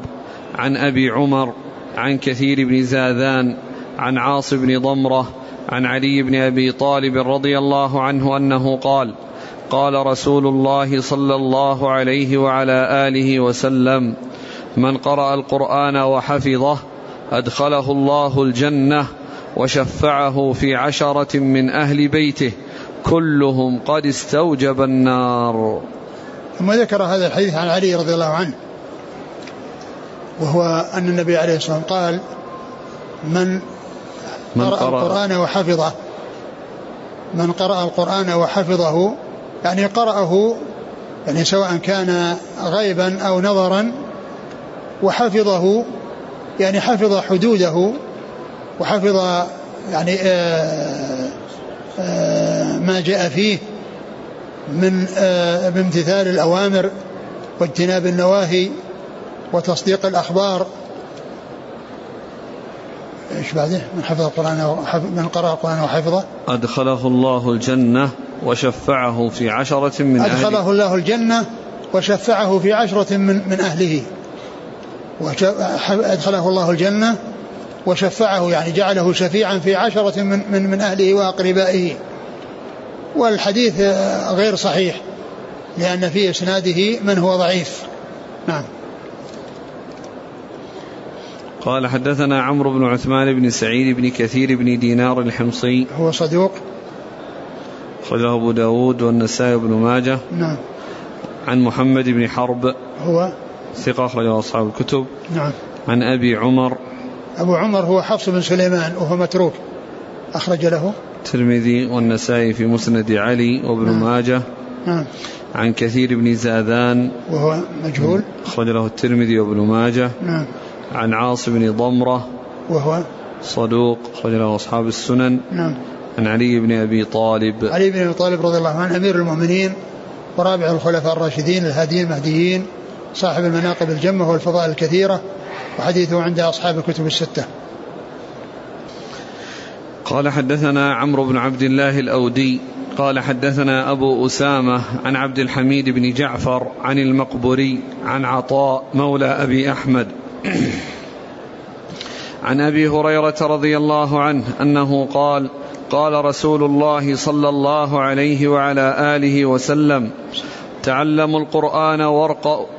عن أبي عمر عن كثير بن زاذان عن عاص بن ضمرة عن علي بن أبي طالب رضي الله عنه أنه قال قال رسول الله صلى الله عليه وعلى آله وسلم من قرأ القرآن وحفظه أدخله الله الجنة وشفعه في عشرة من أهل بيته كلهم قد استوجب النار. ثم ذكر هذا الحديث عن علي رضي الله عنه وهو أن النبي عليه الصلاة والسلام قال من, من قرأ, قرأ القرآن وحفظه. من قرأ القرآن وحفظه يعني قرأه يعني سواء كان غيبا أو نظرا وحفظه يعني حفظ حدوده وحفظ يعني آآ آآ ما جاء فيه من بامتثال الأوامر واجتناب النواهي وتصديق الأخبار إيش بعده؟ من حفظ القرآن من قرأ القرآن وحفظه. أدخله الله الجنة وشفعه في عشرة من أدخله أهله الله الجنة وشفعه في عشرة من, من أهله. أدخله الله الجنة وشفعه يعني جعله شفيعا في عشرة من, من, من أهله وأقربائه. والحديث غير صحيح لأن في إسناده من هو ضعيف. نعم. قال حدثنا عمرو بن عثمان بن سعيد بن كثير بن دينار الحمصي. هو صدوق أخرجه أبو داود والنسائي بن ماجه. نعم. عن محمد بن حرب. هو؟ ثقة أخرجه أصحاب الكتب. نعم. عن أبي عمر. أبو عمر هو حفص بن سليمان وهو متروك. أخرج له؟ الترمذي والنسائي في مسند علي وابن نعم. ماجه. نعم. عن كثير بن زاذان. وهو مجهول؟ أخرج له الترمذي وابن ماجه. نعم. عن عاصم بن ضمرة وهو صدوق أخرج له أصحاب السنن. نعم. عن علي بن أبي طالب. علي بن أبي طالب رضي الله عنه أمير المؤمنين ورابع الخلفاء الراشدين الهاديين المهديين صاحب المناقب الجمة والفضائل الكثيرة وحديثه عند أصحاب الكتب الستة. قال حدثنا عمرو بن عبد الله الأودي قال حدثنا أبو أسامة عن عبد الحميد بن جعفر عن المقبوري عن عطاء مولى أبي أحمد. [clears throat] عن أبي هريرة رضي الله عنه أنه قال قال رسول الله صلى الله عليه وعلى آله وسلم تعلموا القرآن وارق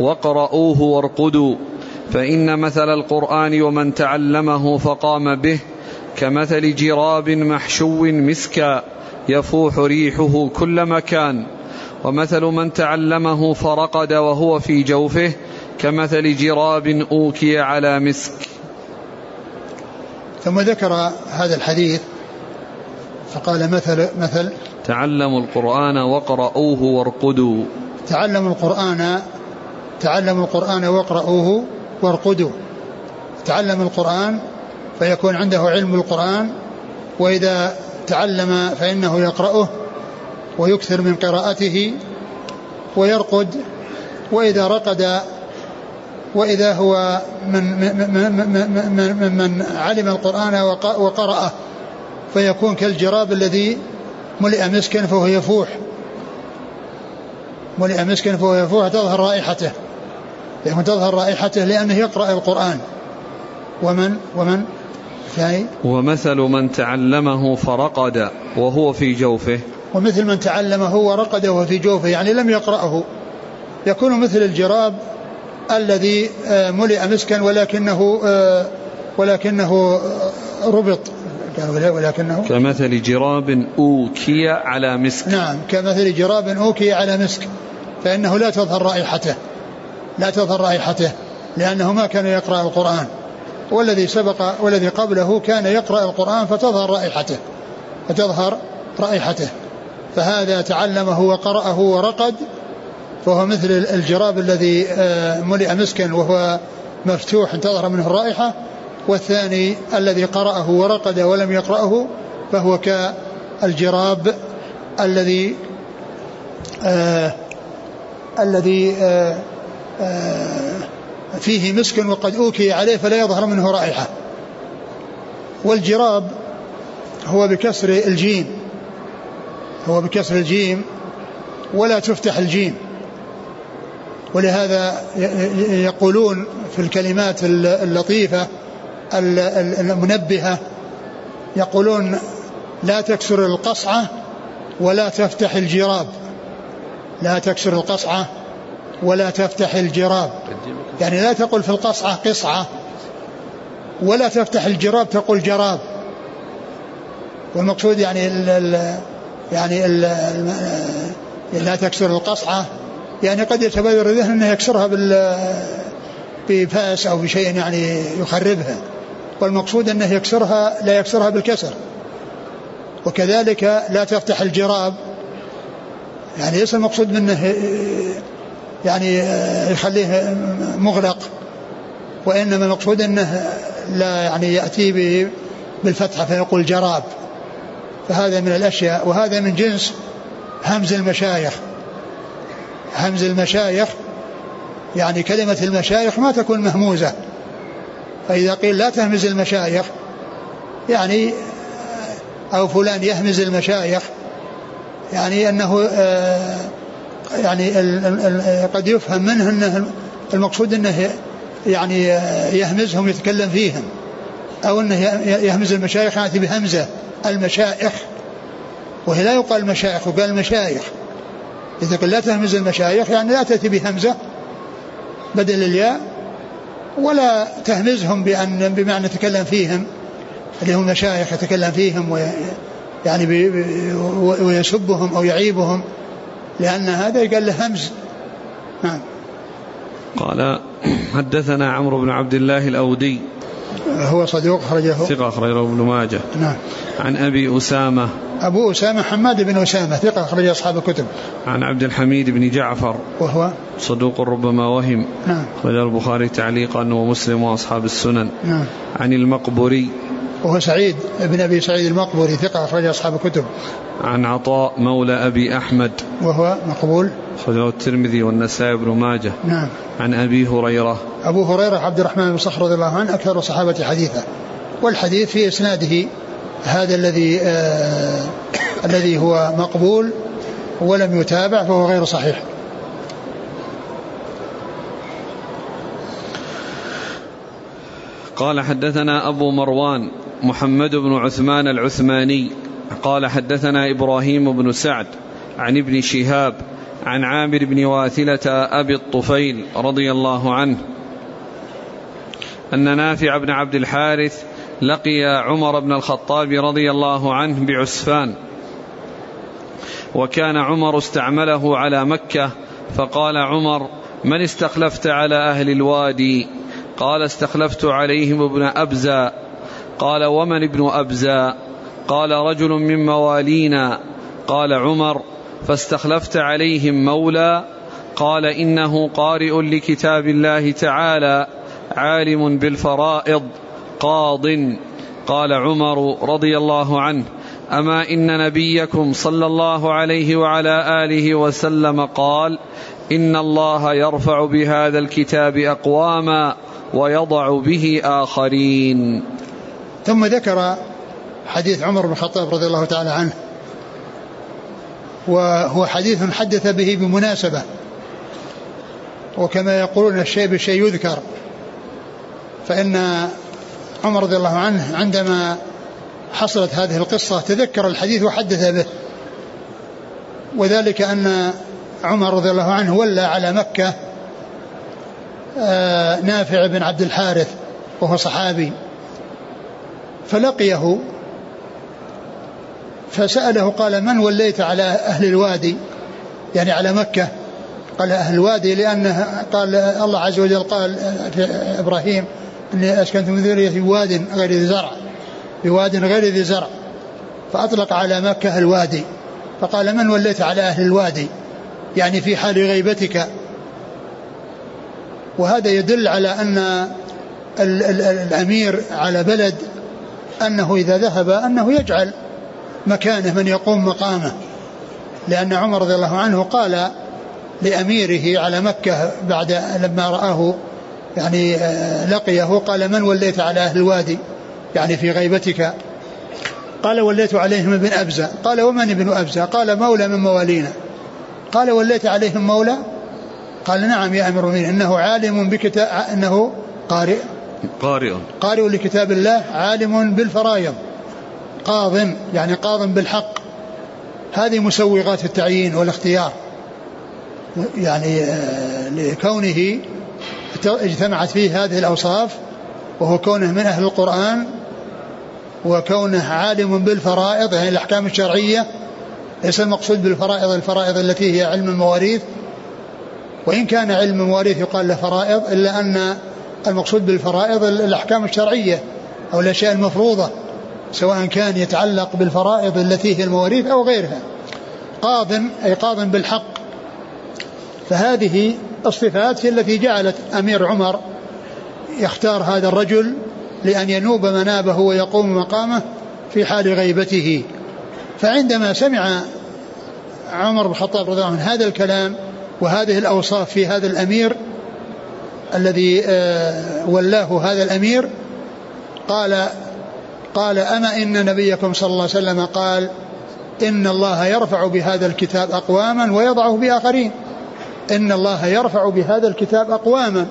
واقرؤوه وارقدوا فإن مثل القرآن ومن تعلمه فقام به كمثل جراب محشو مسكا يفوح ريحه كل مكان ومثل من تعلمه فرقد وهو في جوفه كمثل جراب أوكي على مسك. ثم ذكر هذا الحديث فقال مثل مثل تعلموا القرآن وقرؤوه وارقدوا. تعلموا القرآن تعلموا القرآن واقرؤوه وارقدوا. تعلم القرآن فيكون عنده علم القرآن وإذا تعلم فإنه يقرأه ويكثر من قراءته ويرقد وإذا رقد وإذا هو من من, من, من, من علم القرآن وقرأه فيكون كالجراب الذي ملئ مسكا فهو يفوح. ملئ مسكا فهو يفوح تظهر رائحته. يكون تظهر رائحته لأنه يقرأ القرآن. ومن ومن؟ ثاني؟ ومثل من تعلمه فرقد وهو في جوفه. ومثل من تعلمه ورقد وهو في جوفه يعني لم يقرأه. يكون مثل الجراب الذي آه، ملئ مسكا ولكنه آه، ولكنه ربط. ولكنه كمثل جراب أوكي على مسك. نعم كمثل جراب أوكي على مسك. فإنه لا تظهر رائحته لا تظهر رائحته لأنه ما كان يقرأ القرآن. والذي سبق والذي قبله كان يقرأ القرآن فتظهر رائحته فتظهر رائحته. فهذا تعلمه وقرأه ورقد فهو مثل الجراب الذي آه، ملئ مسكا وهو مفتوح تظهر منه الرائحة والثاني الذي قرأه ورقد ولم يقرأه فهو كالجراب الذي آه الذي آه آه فيه مسك وقد أوكي عليه فلا يظهر منه رائحة. والجراب هو بكسر الجيم هو بكسر الجيم ولا تفتح الجيم. ولهذا يقولون في الكلمات اللطيفة المنبهة يقولون لا تكسر القصعة ولا تفتح الجراب. لا تكسر القصعة ولا تفتح الجراب. يعني لا تقل في القصعة قصعة ولا تفتح الجراب تقول جراب. والمقصود يعني ال يعني ال لا تكسر القصعة يعني قد يتبادر الذهن أنه يكسرها بال بفأس أو بشيء يعني يخربها. والمقصود أنه يكسرها لا يكسرها بالكسر. وكذلك لا تفتح الجراب. يعني ليس المقصود منه يعني يخليه مغلق. وإنما المقصود أنه لا يعني يأتي به بالفتحة فيقول جراب. فهذا من الأشياء. وهذا من جنس همز المشايخ. همز المشايخ يعني كلمة المشايخ ما تكون مهموزة. فإذا قيل لا تهمز المشايخ يعني أو فلان يهمز المشايخ يعني أنه آه، يعني قد يفهم منه أنه المقصود أنه يعني يهمزهم يتكلم فيهم أو أنه يهمز المشايخ يأتي بهمزة المشايخ وهي لا يقال المشايخ وقال المشايخ قال لا تهمز المشايخ يعني لا تأتي بهمزة بدل الياء ولا تهمزهم بأن بمعنى تكلم فيهم اللي هم مشايخ يتكلم فيهم وي يعني ويسبهم أو يعيبهم لأن هذا قال له همز. نعم. قال حدثنا عمرو بن عبد الله الأودي هو صدوق أخرجه. ثقة أخرجه ابن ماجه. نعم. عن أبي أسامة. أبو أسامة حماد بن أسامة ثقة أخرج أصحاب الكتب. عن عبد الحميد بن جعفر. وهو؟ صدوق ربما وهم. نعم. أخرج البخاري تعليقا ومسلم وأصحاب السنن. نعم. عن المقبري وهو سعيد بن أبي سعيد المقبري ثقة أخرج أصحاب الكتب. عن عطاء مولى أبي أحمد. وهو مقبول. أخرجه الترمذي والنسائي بن ماجه. نعم. عن أبي هريرة. أبو هريرة عبد الرحمن بن صخر رضي الله عنه أكثر الصحابة حديثا. والحديث في إسناده هذا الذي آه الذي هو مقبول ولم يتابع فهو غير صحيح. قال حدثنا أبو مروان. محمد بن عثمان العثماني قال حدثنا إبراهيم بن سعد عن ابن شهاب عن عامر بن واثلة أبي الطفيل رضي الله عنه أن نافع بن عبد الحارث لقي عمر بن الخطاب رضي الله عنه بعسفان وكان عمر استعمله على مكة فقال عمر من استخلفت على أهل الوادي؟ قال استخلفت عليهم ابن أبزى قال ومن ابن أبزى قال رجل من موالينا. قال عمر. فاستخلفت عليهم مولى. قال إنه قارئ لكتاب الله تعالى عالم بالفرائض قاض. قال عمر رضي الله عنه. أما إن نبيكم صلى الله عليه وعلى آله وسلم قال إن الله يرفع بهذا الكتاب أقواما ويضع به آخرين. ثم ذكر حديث عمر بن الخطاب رضي الله تعالى عنه. وهو حديث حدث به بمناسبة. وكما يقولون الشيء بالشيء يذكر. فإن عمر رضي الله عنه عندما حصلت هذه القصة تذكر الحديث وحدث به. وذلك أن عمر رضي الله عنه ولى على مكة آه، نافع بن عبد الحارث وهو صحابي. فلقيه فسأله قال من وليت على أهل الوادي؟ يعني على مكة. قال أهل الوادي لأنه قال الله عز وجل قال في إبراهيم إني أسكنت من ذرية في واد غير ذي زرع في واد غير ذي زرع. فأطلق على مكة الوادي. فقال من وليت على أهل الوادي؟ يعني في حال غيبتك. وهذا يدل على أن الأمير على بلد أنه إذا ذهب أنه يجعل مكانه من يقوم مقامه. لأن عمر رضي الله عنه قال لأميره على مكة بعد لما رآه يعني آه، لقيه قال من وليت على أهل الوادي؟ يعني في غيبتك. قال وليت عليهم ابن أبزة. قال ومن ابن أبزة؟ قال مولى من موالينا. قال وليت عليهم مولى؟ قال نعم يا أمير المؤمنين إنه عالم بكتاب إنه قارئ. قارئ. قارئ لكتاب الله عالم بالفرائض. قاض يعني قاض بالحق. هذه مسوغات التعيين والاختيار. يعني آه، لكونه اجتمعت فيه هذه الأوصاف وهو كونه من أهل القرآن وكونه عالم بالفرائض يعني الأحكام الشرعية. ليس المقصود بالفرائض الفرائض التي هي علم المواريث. وإن كان علم المواريث يقال له فرائض إلا أن المقصود بالفرائض الأحكام الشرعية أو الأشياء المفروضة سواء كان يتعلق بالفرائض التي هي المواريث أو غيرها. قاض أي قاض بالحق. فهذه الصفات هي التي جعلت أمير عمر يختار هذا الرجل لأن ينوب منابه ويقوم مقامه في حال غيبته. فعندما سمع عمر بن الخطاب رضي الله عنه هذا الكلام وهذه الأوصاف في هذا الأمير الذي آه، ولاه هذا الأمير قال قال أما إن نبيكم صلى الله عليه وسلم قال إن الله يرفع بهذا الكتاب أقواما ويضعه بآخرين. إن الله يرفع بهذا الكتاب أقواما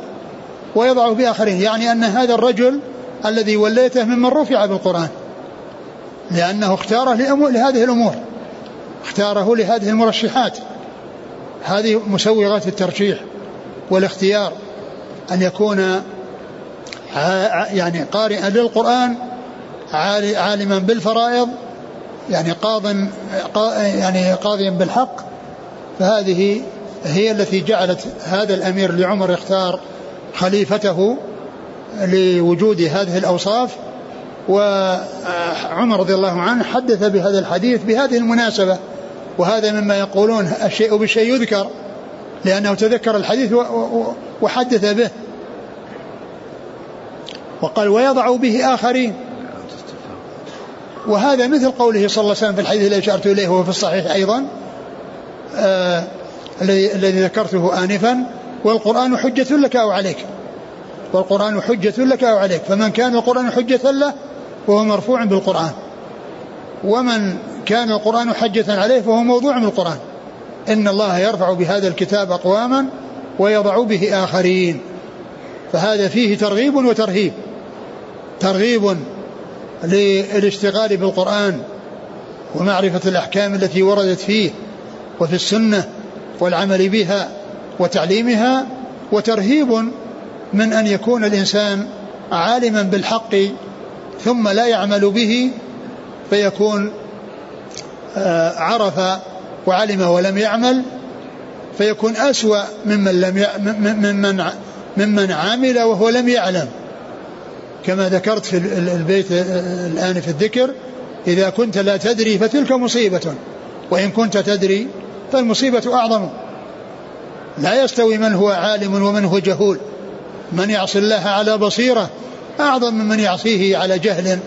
ويضعه بآخرين. يعني أن هذا الرجل الذي وليته ممن رفع بالقرآن لأنه اختاره لهذه الأمور اختاره لهذه المرشحات. هذه مسوغات الترشيح والاختيار. أن يكون يعني قارئا للقرآن عالما بالفرائض يعني قاض يعني قاضيا بالحق. فهذه هي التي جعلت هذا الأمير لعمر يختار خليفته لوجود هذه الأوصاف. وعمر رضي الله عنه حدث بهذا الحديث بهذه المناسبة. وهذا مما يقولون الشيء بالشيء يذكر لأنه تذكر الحديث وحدث به. وقال ويضع به آخرين. وهذا مثل قوله صلى الله عليه وسلم في الحديث الذي أشرت إليه وهو في الصحيح أيضا آه الذي ذكرته آنفا والقرآن حجة لك أو عليك. والقرآن حجة لك أو عليك. فمن كان القرآن حجة له فهو مرفوع بالقرآن. ومن كان القرآن حجة عليه فهو موضوع بالقرآن. إن الله يرفع بهذا الكتاب أقواما ويضع به آخرين. فهذا فيه ترغيب وترهيب. ترغيب للاشتغال بالقرآن ومعرفة الأحكام التي وردت فيه وفي السنة والعمل بها وتعليمها وترهيب من أن يكون الإنسان عالما بالحق ثم لا يعمل به فيكون آه، عرف وعلم ولم يعمل فيكون أسوأ ممن لم ممن ممن عمل وهو لم يعلم. كما ذكرت في البيت الآن في الذكر إذا كنت لا تدري فتلك مصيبة وإن كنت تدري فالمصيبة أعظم. لا يستوي من هو عالم ومن هو جهول. من يعصي الله على بصيرة أعظم من من يعصيه على جهل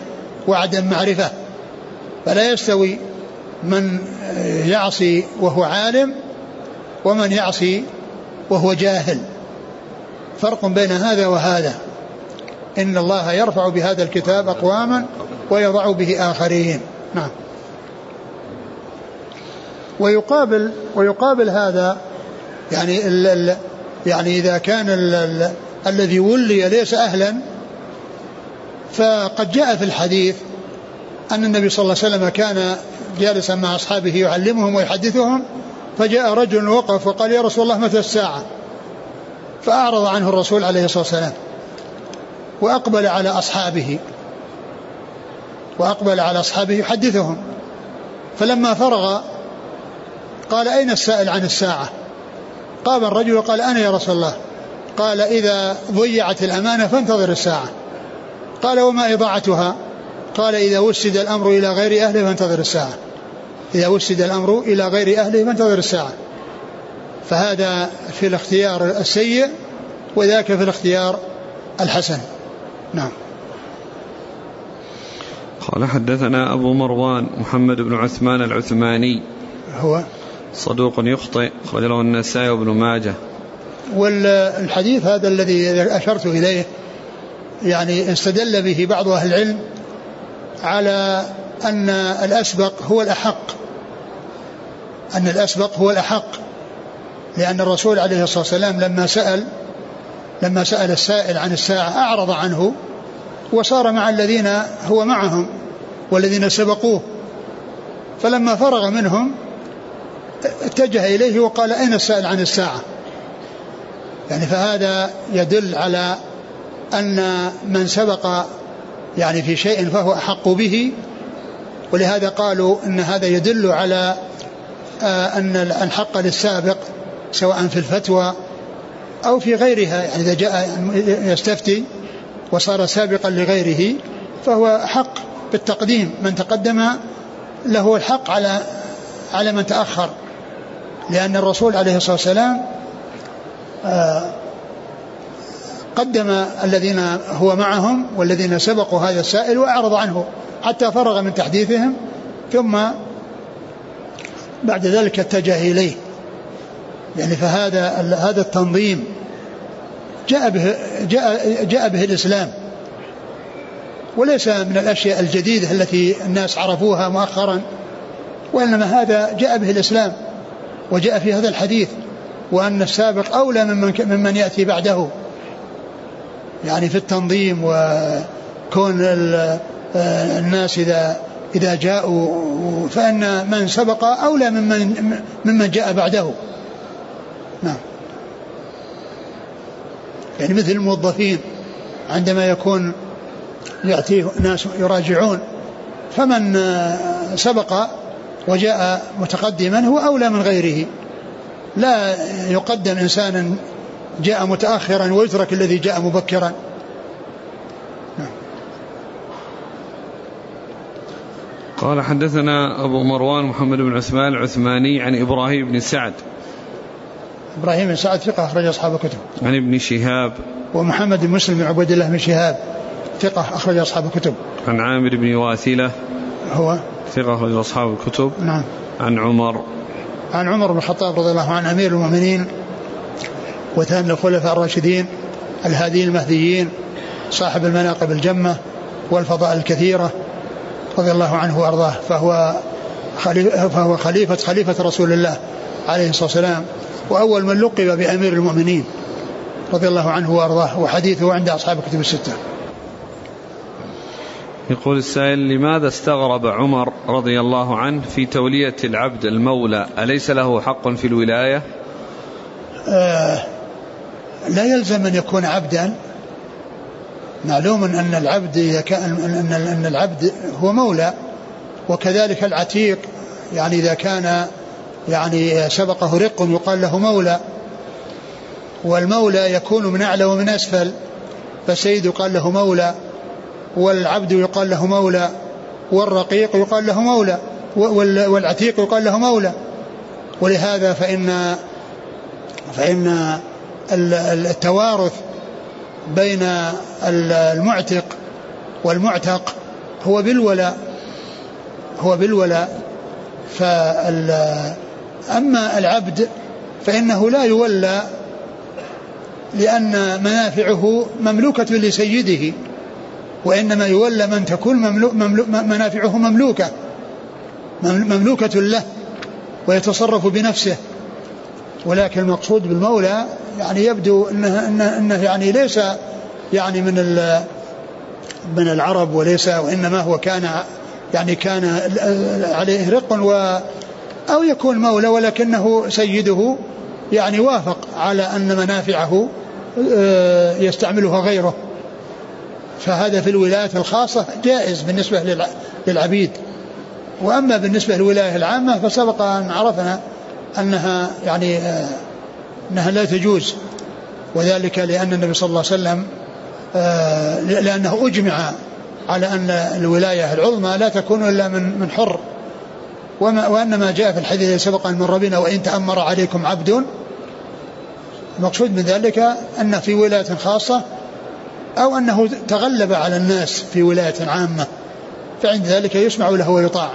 وعدم معرفة. فلا يستوي من يعصي وهو عالم ومن يعصي وهو جاهل. فرق بين هذا وهذا. إن الله يرفع بهذا الكتاب أقواما ويضع به آخرين. نعم. ويقابل ويقابل هذا يعني ال ال يعني إذا كان ال ال الذي ولي ليس أهلا فقد جاء في الحديث أن النبي صلى الله عليه وسلم كان جالسا مع أصحابه يعلمهم ويحدثهم فجاء رجل وقف وقال يا رسول الله متى الساعة؟ فأعرض عنه الرسول عليه الصلاة والسلام وأقبل على أصحابه وأقبل على أصحابه يحدثهم. فلما فرغ قال أين السائل عن الساعة؟ قام الرجل وقال أنا يا رسول الله. قال إذا ضيعت الأمانة فانتظر الساعة. قال وما إضاعتها؟ قال إذا وسد الأمر إلى غير أهله فانتظر الساعة. إذا وسد الأمر إلى غير أهله فانتظر الساعة. فهذا في الاختيار السيء وذاك في الاختيار الحسن. نعم. قال حدثنا أبو مروان محمد بن عثمان العثماني. هو؟ صدوق يخطئ أخرج له النسائي وابن ماجه. والحديث هذا الذي أشرت إليه يعني استدل به بعض أهل العلم على أن الأسبق هو الأحق. أن الأسبق هو الأحق لأن الرسول عليه الصلاة والسلام لما سأل لما سأل السائل عن الساعة أعرض عنه وصار مع الذين هو معهم والذين سبقوه. فلما فرغ منهم اتجه إليه وقال أين السائل عن الساعة؟ يعني فهذا يدل على أن من سبق يعني في شيء فهو أحق به ولهذا قالوا أن هذا يدل على أن الحق للسابق سواء في الفتوى أو في غيرها. يعني إذا جاء يستفتي وصار سابقا لغيره فهو حق بالتقديم. من تقدم له الحق على على من تأخر. لأن الرسول عليه الصلاة والسلام آه، قدم الذين هو معهم والذين سبقوا هذا السائل وأعرض عنه حتى فرغ من تحديثهم ثم بعد ذلك اتجه إليه يعني فهذا هذا التنظيم جاء به جاء جاء به الإسلام. وليس من الأشياء الجديدة التي الناس عرفوها مؤخرا وإنما هذا جاء به الإسلام وجاء في هذا الحديث وأن السابق أولى ممن, ممن يأتي بعده. يعني في التنظيم وكون الناس إذا إذا جاءوا فإن من سبق أولى ممن ممن جاء بعده. نعم. يعني مثل الموظفين عندما يكون يأتيه ناس يراجعون فمن سبق وجاء متقدما هو أولى من غيره. لا يقدم إنسانا جاء متأخرا ويترك الذي جاء مبكرا. قال حدثنا أبو مروان محمد بن عثمان العثماني عن إبراهيم بن سعد. إبراهيم بن سعد ثقة أخرج أصحاب الكتب. عن ابن شهاب. ومحمد بن مسلم بن عبيد الله بن شهاب ثقة أخرج أصحاب الكتب. عن عامر بن واثلة هو؟ ثقة أخرج أصحاب الكتب. نعم. عن عمر. عن عمر بن الخطاب رضي الله عنه أمير المؤمنين وثاني الخلفاء الراشدين الهاديين المهديين صاحب المناقب الجمة والفضائل الكثيرة. رضي الله عنه وأرضاه فهو خليفة, فهو خليفة خليفة رسول الله عليه الصلاة والسلام وأول من لقب بأمير المؤمنين رضي الله عنه وأرضاه وحديثه عند أصحاب الكتب الستة. يقول السائل لماذا استغرب عمر رضي الله عنه في تولية العبد المولى؟ أليس له حق في الولاية؟ آه لا يلزم أن يكون عبدا معلوم أن العبد إذا كان أن أن العبد هو مولى وكذلك العتيق يعني إذا كان يعني سبقه رق يقال له مولى والمولى يكون من أعلى ومن أسفل فالسيد يقال له مولى والعبد يقال له مولى والرقيق يقال له مولى والعتيق يقال له مولى. ولهذا فإن فإن التوارث بين المعتق والمعتق هو بالولاء هو بالولاء. فال أما العبد فإنه لا يولى لأن منافعه مملوكة لسيده وإنما يولى من تكون مملو مملو منافعه مملوكة مملوكة له ويتصرف بنفسه. ولكن المقصود بالمولى يعني يبدو انه انه, إنه يعني ليس يعني من من العرب وليس وإنما هو كان يعني كان عليه رق و أو يكون مولى ولكنه سيده يعني وافق على أن منافعه آه، يستعملها غيره. فهذا في الولايات الخاصة جائز بالنسبة للعبيد. وأما بالنسبة للولاية العامة فسبق أن عرفنا أنها يعني آه، أنها لا تجوز وذلك لأن النبي صلى الله عليه وسلم آه، لأنه أجمع على أن الولاية العظمى لا تكون إلا من من حر. وما وأن ما جاء في الحديث الذي سبق من ربنا وإن تأمر عليكم عبد. المقصود من ذلك أن في ولاية خاصة أو أنه تغلب على الناس في ولاية عامة فعند ذلك يسمع له ويطاع.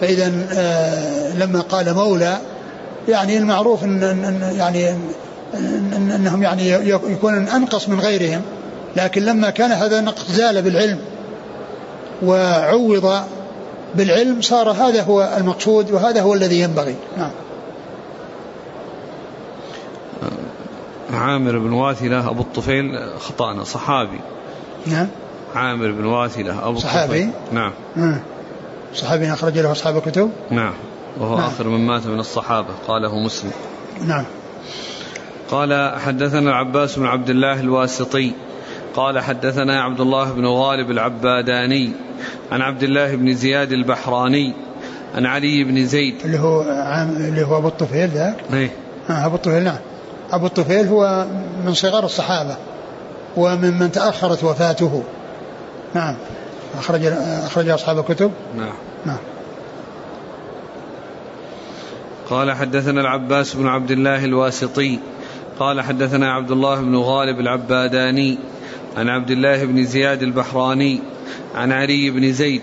فإذا آه، لما قال مولى يعني المعروف إن, إن يعني إن إنهم يعني يكون أنقص من غيرهم. لكن لما كان هذا النقص زال بالعلم وعوض بالعلم صار هذا هو المقصود وهذا هو الذي ينبغي. نعم. عامر بن واثلة أبو الطفيل خطأنا صحابي. نعم. عامر بن واثلة أبو صحابي؟ الطفيل نعم. مم. صحابي أخرج له أصحاب الكتب؟ نعم. وهو نعم. آخر من مات من الصحابة قاله مسلم. نعم. قال حدثنا العباس بن عبد الله الواسطي. قال حدثنا عبد الله بن غالب العباداني. عن عبد الله بن زياد البحراني. عن علي بن زيد. اللي هو عام اللي هو أبو الطفيل ذاك إيه. آه أبو الطفيل نعم. أبو الطفيل هو من صغار الصحابة ومن من تأخرت وفاته. نعم. اخرج أخرج أصحاب الكتب. نعم. نعم. قال حدثنا العباس بن عبد الله الواسطي قال حدثنا عبد الله بن غالب العباداني عن عبد الله بن زياد البحراني عن علي بن زيد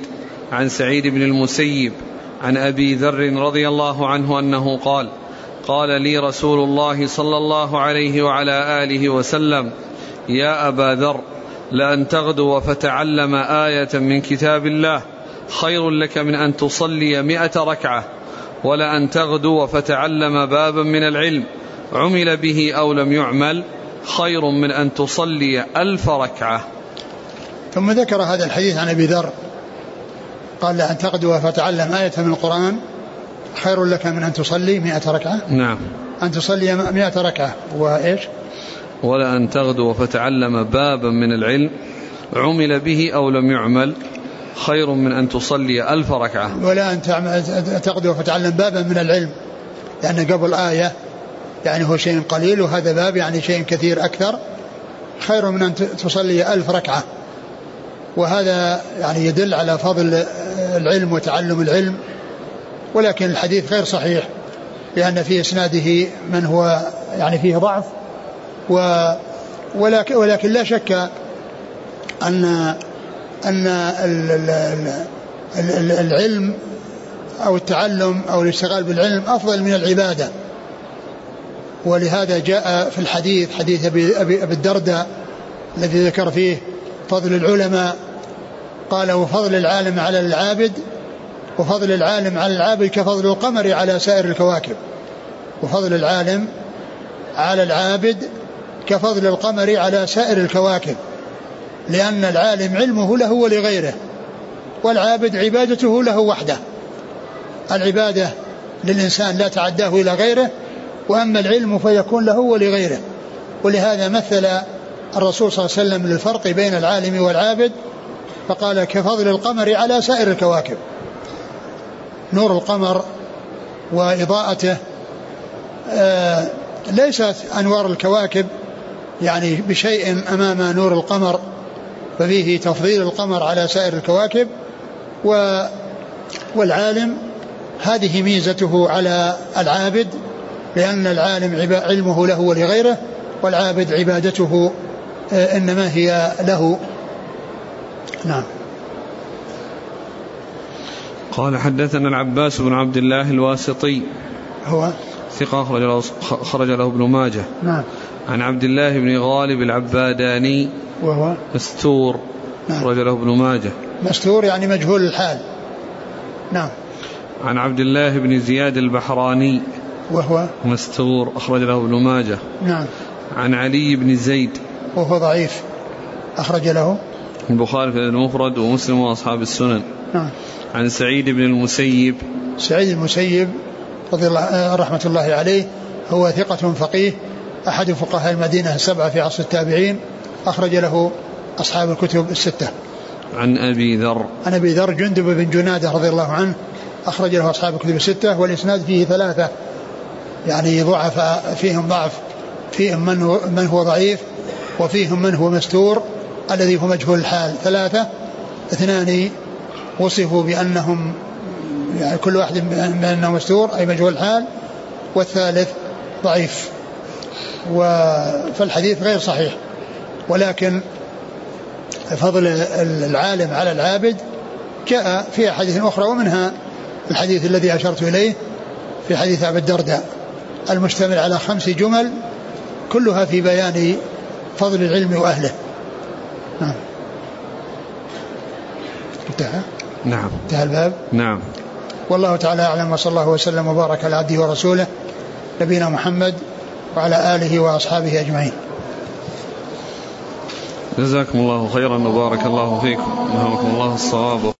عن سعيد بن المسيب عن أبي ذر رضي الله عنه أنه قال قال لي رسول الله صلى الله عليه وعلى آله وسلم يا أبا ذر لأن تغدو فتعلم آية من كتاب الله خير لك من أن تصلي مائه ركعة. ولأن تغدو فتعلم بابا من العلم. عمل به أو لم يعمل خير من أن تصلي ألف ركعة. ثم ذكر هذا الحديث عن أبي ذر. قال لأن تغدو فتعلم آية من القرآن. خير لك من أن تصلي مئة ركعة. نعم. أن تصلي مئة ركعة. وإيش؟ ولا أن تغدو فتعلم بابا من العلم. عمل به أو لم يعمل خير من أن تصلي ألف ركعة. ولا أن تغدو فتعلم بابا من العلم. لأن قبل آية يعني هو شيء قليل وهذا باب يعني شيء كثير أكثر. خير من أن تصلي ألف ركعة. وهذا يعني يدل على فضل العلم وتعلم العلم. ولكن الحديث غير صحيح لأن في إسناده من هو يعني فيه ضعف. و ولكن, ولكن لا شك أن أن العلم أو التعلم أو الاشتغال بالعلم أفضل من العبادة. ولهذا جاء في الحديث حديث أبي, أبي, الدرداء الذي ذكر فيه فضل العلماء. قال وفضل العالم على العابد وفضل العالم على العابد كفضل القمر على سائر الكواكب. وفضل العالم على العابد كفضل القمر على سائر الكواكب. لأن العالم علمه له ولغيره والعابد عبادته له وحده. العبادة للإنسان لا تعداه إلى غيره وأما العلم فيكون له ولغيره. ولهذا مثل الرسول صلى الله عليه وسلم للفرق بين العالم والعابد فقال كفضل القمر على سائر الكواكب. نور القمر وإضاءته آه ليست أنوار الكواكب يعني بشيء أمام نور القمر. ففيه تفضيل القمر على سائر الكواكب و والعالم هذه ميزته على العابد لأن العالم علمه له ولغيره والعابد عبادته آه، إنما هي له. نعم. قال حدثنا العباس بن عبد الله الواسطي. هو؟ ثقة أخرج له, خرج له ابن ماجه. نعم. عن عبد الله بن غالب العباداني وهو مستور نعم. أخرج له ابن ماجه. مستور يعني مجهول الحال. نعم. عن عبد الله بن زياد البحراني وهو مستور أخرج له ابن ماجه. نعم. عن علي بن زيد. وهو ضعيف. أخرج له البخاري في المفرد ومسلم وأصحاب السنن. نعم. عن سعيد بن المسيب. سعيد المسيب رضي الله آه، رحمة الله عليه هو ثقة فقيه أحد فقهاء المدينة السبعة في عصر التابعين أخرج له أصحاب الكتب الستة. عن أبي ذر. عن أبي ذر جندب بن جنادة رضي الله عنه أخرج له أصحاب الكتب الستة والإسناد فيه ثلاثة. يعني ضعف فيهم ضعف فيهم من هو, من هو ضعيف وفيهم من هو مستور الذي هو مجهول الحال. ثلاثة. اثنان وصفوا بأنهم يعني كل واحد منه مستور أي مجهول الحال. والثالث ضعيف. فالحديث غير صحيح. ولكن فضل العالم على العابد جاء في أحاديث أخرى ومنها الحديث الذي أشرت إليه في حديث أبي الدرداء المشتمل على خمس جمل كلها في بيان فضل العلم وأهله. نعم. انتهى؟ نعم. انتهى الباب؟ نعم. والله تعالى أعلم وصلى الله وسلم وبارك على عبده ورسوله نبينا محمد وعلى آله وأصحابه أجمعين. جزاكم الله خيرا وبارك الله فيكم. نهاكم الله الصواب.